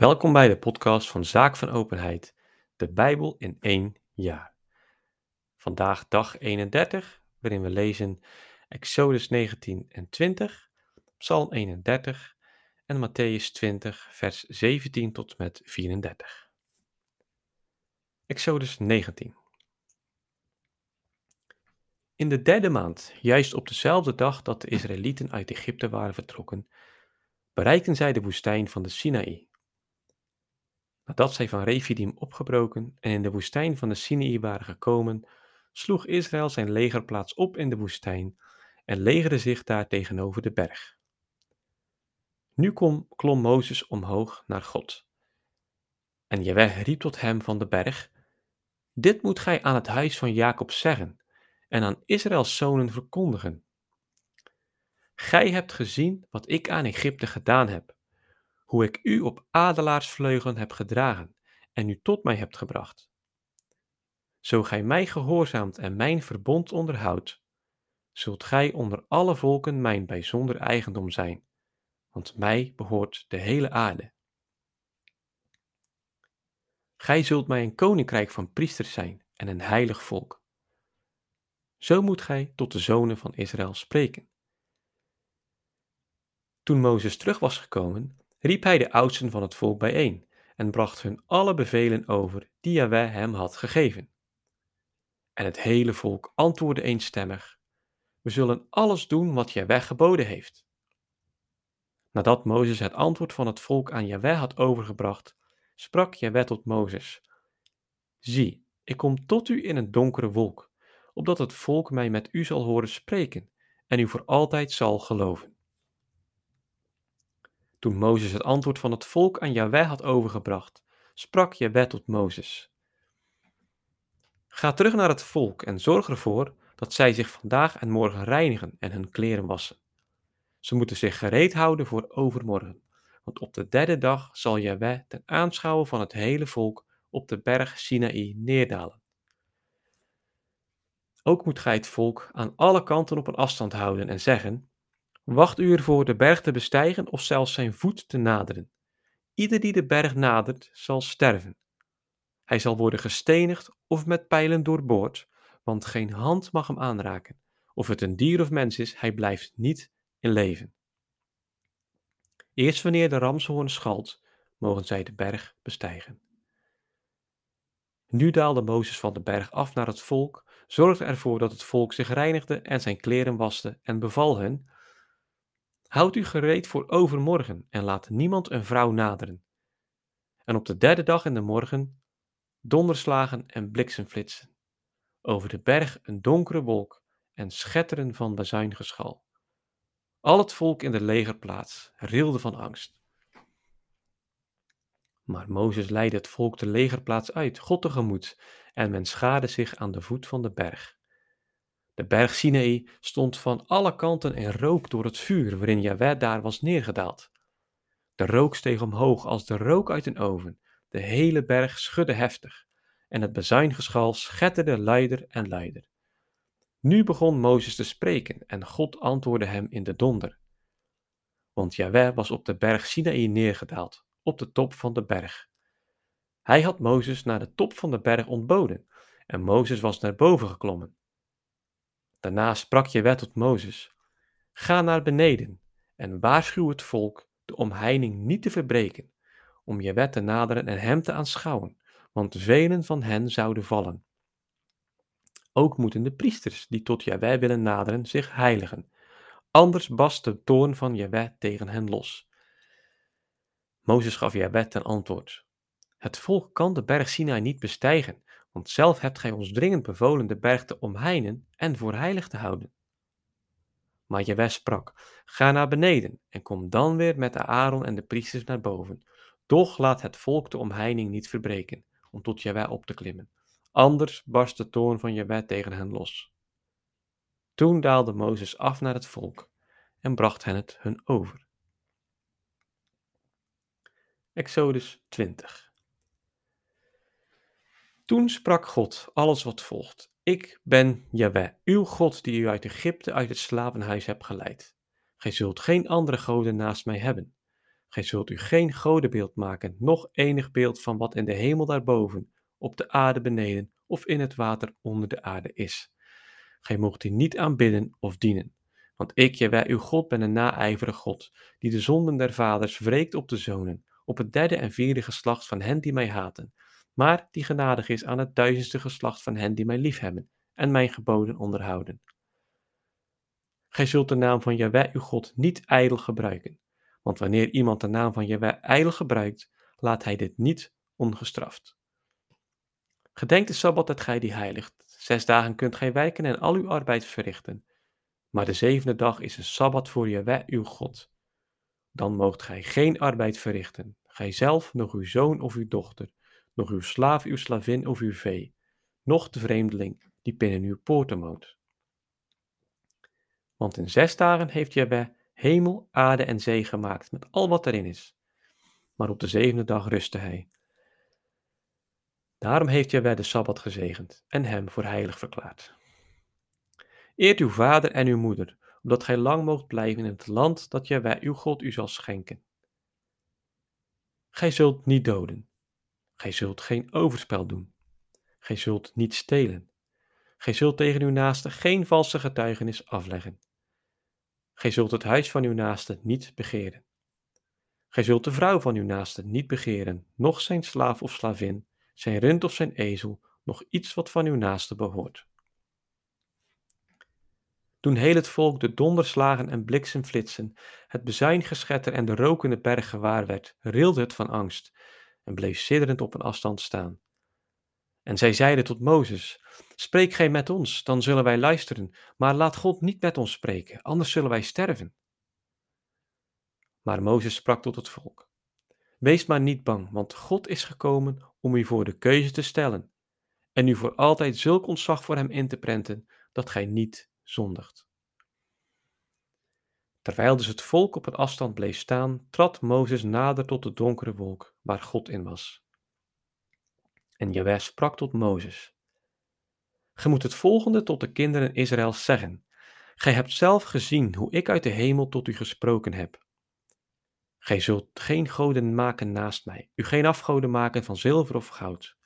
Welkom bij de podcast van Zaak van Openheid, de Bijbel in één jaar. Vandaag dag 31, waarin we lezen Exodus 19 en 20, Psalm 31 en Matthäus 20, vers 17 tot met 34. Exodus 19. In de derde maand, juist op dezelfde dag dat de Israëlieten uit Egypte waren vertrokken, bereikten zij de woestijn van de Sinaï. Nadat zij van Refidim opgebroken en in de woestijn van de Sinaï waren gekomen, sloeg Israël zijn legerplaats op in de woestijn en legerde zich daar tegenover de berg. Nu kom, klom Mozes omhoog naar God. En Jeweh riep tot hem van de berg: Dit moet gij aan het huis van Jacob zeggen en aan Israëls zonen verkondigen. Gij hebt gezien wat ik aan Egypte gedaan heb hoe ik u op adelaarsvleugelen heb gedragen en u tot mij hebt gebracht. Zo gij mij gehoorzaamt en mijn verbond onderhoudt, zult gij onder alle volken mijn bijzonder eigendom zijn, want mij behoort de hele aarde. Gij zult mij een koninkrijk van priesters zijn en een heilig volk. Zo moet gij tot de zonen van Israël spreken. Toen Mozes terug was gekomen, riep hij de oudsten van het volk bijeen en bracht hun alle bevelen over die Yahweh hem had gegeven. En het hele volk antwoordde eenstemmig: We zullen alles doen wat Yahweh geboden heeft. Nadat Mozes het antwoord van het volk aan Yahweh had overgebracht, sprak Yahweh tot Mozes: Zie, ik kom tot u in een donkere wolk, opdat het volk mij met u zal horen spreken en u voor altijd zal geloven. Toen Mozes het antwoord van het volk aan Jahweh had overgebracht, sprak Jahweh tot Mozes. Ga terug naar het volk en zorg ervoor dat zij zich vandaag en morgen reinigen en hun kleren wassen. Ze moeten zich gereed houden voor overmorgen, want op de derde dag zal Jahweh ten aanschouwen van het hele volk op de berg Sinaï neerdalen. Ook moet gij het volk aan alle kanten op een afstand houden en zeggen: Wacht u ervoor de berg te bestijgen of zelfs zijn voet te naderen. Ieder die de berg nadert, zal sterven. Hij zal worden gestenigd of met pijlen doorboord, want geen hand mag hem aanraken. Of het een dier of mens is, hij blijft niet in leven. Eerst wanneer de ramshoorn schalt, mogen zij de berg bestijgen. Nu daalde Mozes van de berg af naar het volk, zorgde ervoor dat het volk zich reinigde en zijn kleren waste en beval hen Houd u gereed voor overmorgen en laat niemand een vrouw naderen. En op de derde dag in de morgen donderslagen en bliksemflitsen. Over de berg een donkere wolk en schetteren van bazuingeschal. Al het volk in de legerplaats rilde van angst. Maar Mozes leidde het volk de legerplaats uit, God tegemoet, en men schaarde zich aan de voet van de berg. De berg Sinaï stond van alle kanten en rook door het vuur waarin Jahweh daar was neergedaald. De rook steeg omhoog als de rook uit een oven. De hele berg schudde heftig en het bezuingeschal schetterde luider en luider. Nu begon Mozes te spreken en God antwoordde hem in de donder. Want Jahweh was op de berg Sinaï neergedaald, op de top van de berg. Hij had Mozes naar de top van de berg ontboden en Mozes was naar boven geklommen. Daarna sprak je wet tot Mozes: Ga naar beneden en waarschuw het volk de omheining niet te verbreken, om je wet te naderen en hem te aanschouwen, want velen van hen zouden vallen. Ook moeten de priesters die tot Jahweh willen naderen zich heiligen, anders bast de toorn van Jahweh tegen hen los. Mozes gaf Jahweh ten antwoord: Het volk kan de berg Sinai niet bestijgen, want zelf hebt gij ons dringend bevolen de berg te omheinen en voor heilig te houden. Maar Jaweh sprak, ga naar beneden en kom dan weer met de Aaron en de priesters naar boven. Doch laat het volk de omheining niet verbreken, om tot Jaweh op te klimmen. Anders barst de toorn van Jaweh tegen hen los. Toen daalde Mozes af naar het volk en bracht hen het hun over. Exodus 20 toen sprak God alles wat volgt. Ik ben Jahweh, uw God die u uit Egypte uit het slavenhuis hebt geleid. Gij zult geen andere goden naast mij hebben. Gij zult u geen godenbeeld maken, noch enig beeld van wat in de hemel daarboven, op de aarde beneden of in het water onder de aarde is. Gij mocht die niet aanbidden of dienen. Want ik, Jawel, uw God, ben een naijverige God, die de zonden der vaders wreekt op de zonen, op het derde en vierde geslacht van hen die mij haten, maar die genadig is aan het duizendste geslacht van hen die mij liefhebben en mijn geboden onderhouden. Gij zult de naam van Jawel, uw God, niet ijdel gebruiken, want wanneer iemand de naam van Jawel ijdel gebruikt, laat hij dit niet ongestraft. Gedenk de Sabbat dat gij die heiligt. Zes dagen kunt gij werken en al uw arbeid verrichten. Maar de zevende dag is een Sabbat voor Jawel, uw God. Dan moogt gij geen arbeid verrichten, gij zelf, nog uw zoon of uw dochter, nog uw slaaf, uw slavin of uw vee, noch de vreemdeling die binnen uw poorten woont. Want in zes dagen heeft Jawel hemel, aarde en zee gemaakt met al wat erin is. Maar op de zevende dag rustte hij. Daarom heeft Jawel de Sabbat gezegend en hem voor heilig verklaard. Eert uw vader en uw moeder, opdat gij lang moogt blijven in het land dat Jawel uw God u zal schenken. Gij zult niet doden. Gij zult geen overspel doen. Gij zult niet stelen. Gij zult tegen uw naaste geen valse getuigenis afleggen. Gij zult het huis van uw naaste niet begeren. Gij zult de vrouw van uw naaste niet begeren, noch zijn slaaf of slavin, zijn rund of zijn ezel, nog iets wat van uw naaste behoort. Toen heel het volk de donderslagen en bliksemflitsen, het bezuingeschetter en de rokende berg gewaar werd, rilde het van angst en bleef sidderend op een afstand staan. En zij zeiden tot Mozes: Spreek gij met ons, dan zullen wij luisteren, maar laat God niet met ons spreken, anders zullen wij sterven. Maar Mozes sprak tot het volk: Wees maar niet bang, want God is gekomen om u voor de keuze te stellen en u voor altijd zulk ontzag voor hem in te prenten dat gij niet zondigt. Terwijl dus het volk op een afstand bleef staan, trad Mozes nader tot de donkere wolk waar God in was. En Jaweh sprak tot Mozes: Ge moet het volgende tot de kinderen Israëls zeggen: Gij hebt zelf gezien hoe ik uit de hemel tot u gesproken heb. Gij zult geen goden maken naast mij, u geen afgoden maken van zilver of goud.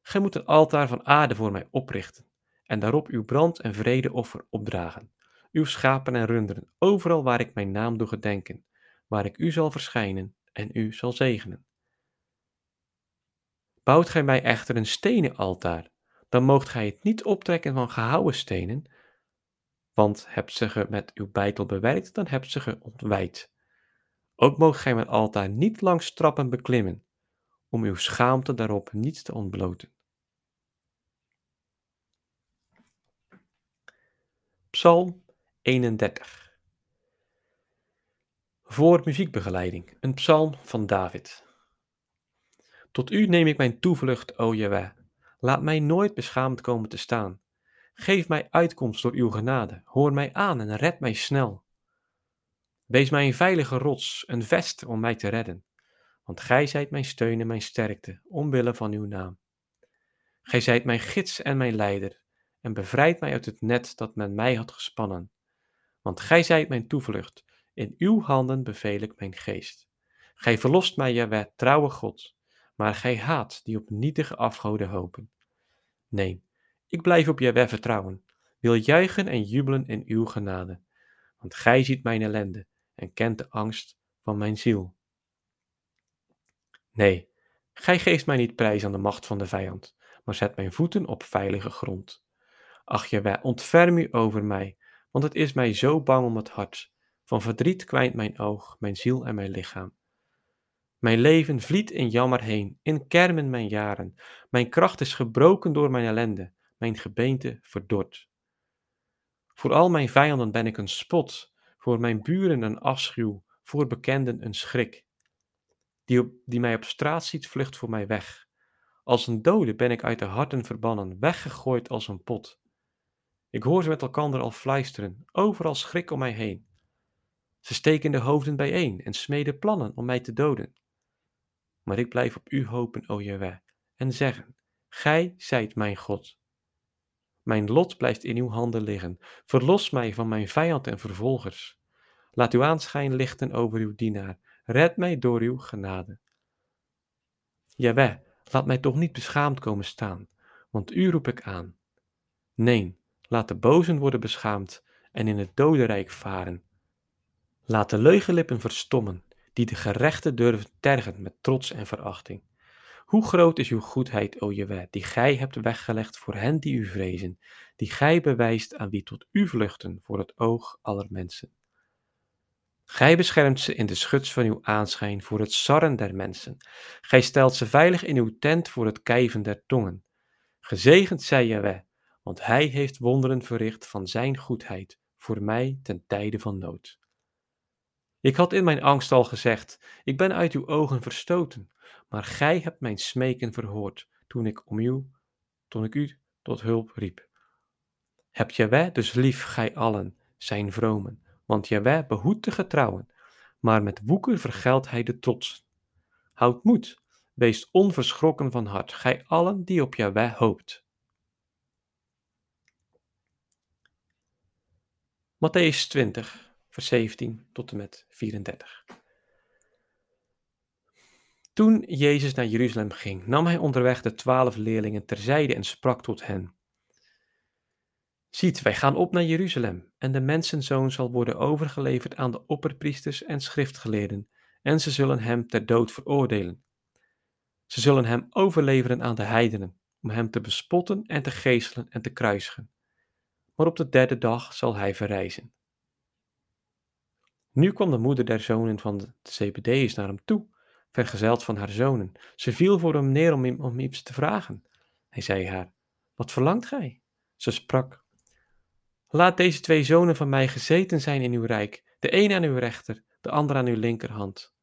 Gij moet een altaar van aarde voor mij oprichten en daarop uw brand- en vredeoffer opdragen, uw schapen en runderen, overal waar ik mijn naam doe gedenken, waar ik u zal verschijnen en u zal zegenen. Bouwt gij mij echter een stenen altaar, dan moogt gij het niet optrekken van gehouwen stenen, want hebt ze ge met uw bijtel bewerkt, dan hebt ze ge ontwijd. Ook moogt gij mijn altaar niet langs trappen beklimmen, om uw schaamte daarop niet te ontbloten. Psalm 31 Voor muziekbegeleiding, een psalm van David. Tot u neem ik mijn toevlucht, o Jaweh. Laat mij nooit beschaamd komen te staan. Geef mij uitkomst door uw genade. Hoor mij aan en red mij snel. Wees mij een veilige rots, een vest om mij te redden. Want gij zijt mijn steun en mijn sterkte, omwille van uw naam. Gij zijt mijn gids en mijn leider, en bevrijd mij uit het net dat men mij had gespannen. Want gij zijt mijn toevlucht, in uw handen beveel ik mijn geest. Gij verlost mij, Jaweh, trouwe God, maar gij haat die op nietige afgoden hopen. Nee, ik blijf op Jaweh vertrouwen, wil juichen en jubelen in uw genade. Want gij ziet mijn ellende en kent de angst van mijn ziel. Nee, gij geeft mij niet prijs aan de macht van de vijand, maar zet mijn voeten op veilige grond. Ach Jaweh, ontferm u over mij, want het is mij zo bang om het hart. Van verdriet kwijnt mijn oog, mijn ziel en mijn lichaam. Mijn leven vliet in jammer heen, in kermen mijn jaren. Mijn kracht is gebroken door mijn ellende, mijn gebeente verdord. Voor al mijn vijanden ben ik een spot, voor mijn buren een afschuw, voor bekenden een schrik. Die, die mij op straat ziet, vlucht voor mij weg. Als een dode ben ik uit de harten verbannen, weggegooid als een pot. Ik hoor ze met elkander al fluisteren, overal schrik om mij heen. Ze steken de hoofden bijeen en smeden plannen om mij te doden. Maar ik blijf op u hopen, o Jaweh, en zeggen: Gij zijt mijn God. Mijn lot blijft in uw handen liggen. Verlos mij van mijn vijand en vervolgers. Laat uw aanschijn lichten over uw dienaar. Red mij door uw genade. Jaweh, laat mij toch niet beschaamd komen staan, want u roep ik aan. Nee, laat de bozen worden beschaamd en in het dodenrijk varen. Laat de leugenlippen verstommen, die de gerechten durven tergen met trots en verachting. Hoe groot is uw goedheid, o Jeweh, die gij hebt weggelegd voor hen die u vrezen, die gij bewijst aan wie tot u vluchten voor het oog aller mensen. Gij beschermt ze in de schuts van uw aanschijn voor het sarren der mensen. Gij stelt ze veilig in uw tent voor het kijven der tongen. Gezegend zij Jeweh, want hij heeft wonderen verricht van zijn goedheid voor mij ten tijde van nood. Ik had in mijn angst al gezegd: Ik ben uit uw ogen verstoten, maar gij hebt mijn smeken verhoord toen ik om u, toen ik u tot hulp riep. Hebt Jaweh dus lief, gij allen, zijn vromen, want Jaweh behoedt de getrouwen, maar met woeker vergeldt hij de trots. Houd moed, wees onverschrokken van hart, gij allen die op Jaweh hoopt. Matthäus 20, vers 17 tot en met 34. Toen Jezus naar Jeruzalem ging, nam hij onderweg de twaalf leerlingen terzijde en sprak tot hen. Ziet, wij gaan op naar Jeruzalem, en de mensenzoon zal worden overgeleverd aan de opperpriesters en schriftgeleerden, en ze zullen hem ter dood veroordelen. Ze zullen hem overleveren aan de heidenen, om hem te bespotten en te geeselen en te kruisigen. Maar op de derde dag zal hij verrijzen. Nu kwam de moeder der zonen van de Zebedeus naar hem toe, vergezeld van haar zonen. Ze viel voor hem neer om, om iets te vragen. Hij zei haar, wat verlangt gij? Ze sprak, laat deze twee zonen van mij gezeten zijn in uw rijk, de een aan uw rechter, de ander aan uw linkerhand.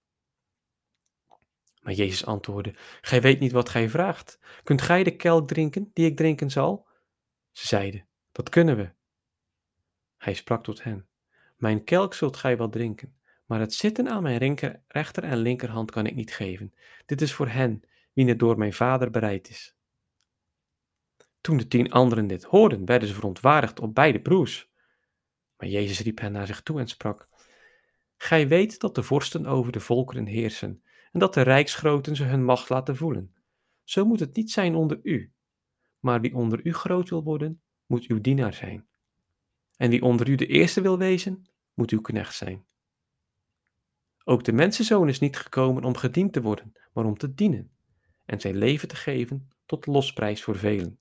Maar Jezus antwoordde, gij weet niet wat gij vraagt. Kunt gij de kelk drinken, die ik drinken zal? Ze zeiden, dat kunnen we. Hij sprak tot hen, mijn kelk zult gij wel drinken, maar het zitten aan mijn rechter en linkerhand kan ik niet geven. Dit is voor hen, wie het door mijn vader bereid is. Toen de tien anderen dit hoorden, werden ze verontwaardigd op beide broers. Maar Jezus riep hen naar zich toe en sprak: Gij weet dat de vorsten over de volkeren heersen en dat de rijksgroten ze hun macht laten voelen. Zo moet het niet zijn onder u. Maar wie onder u groot wil worden, moet uw dienaar zijn. En wie onder u de eerste wil wezen, moet uw knecht zijn. Ook de mensenzoon is niet gekomen om gediend te worden, maar om te dienen en zijn leven te geven tot losprijs voor velen.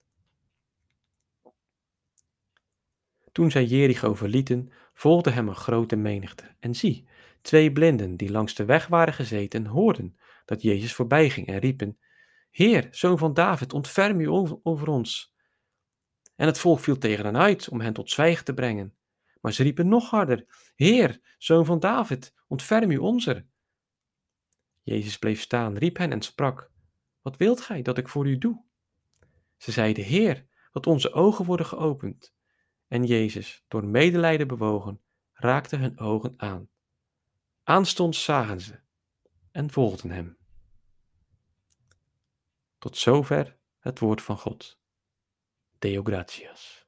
Toen zij Jericho verlieten, volgde hem een grote menigte. En zie, twee blinden die langs de weg waren gezeten, hoorden dat Jezus voorbijging en riepen: Heer, zoon van David, ontferm u over ons. En het volk viel tegen hen uit om hen tot zwijgen te brengen. Maar ze riepen nog harder: Heer, zoon van David, ontferm u onzer. Jezus bleef staan, riep hen en sprak: Wat wilt gij dat ik voor u doe? Ze zeiden: Heer, dat onze ogen worden geopend. En Jezus, door medelijden bewogen, raakte hun ogen aan. Aanstonds zagen ze en volgden hem. Tot zover het woord van God. Deus gratias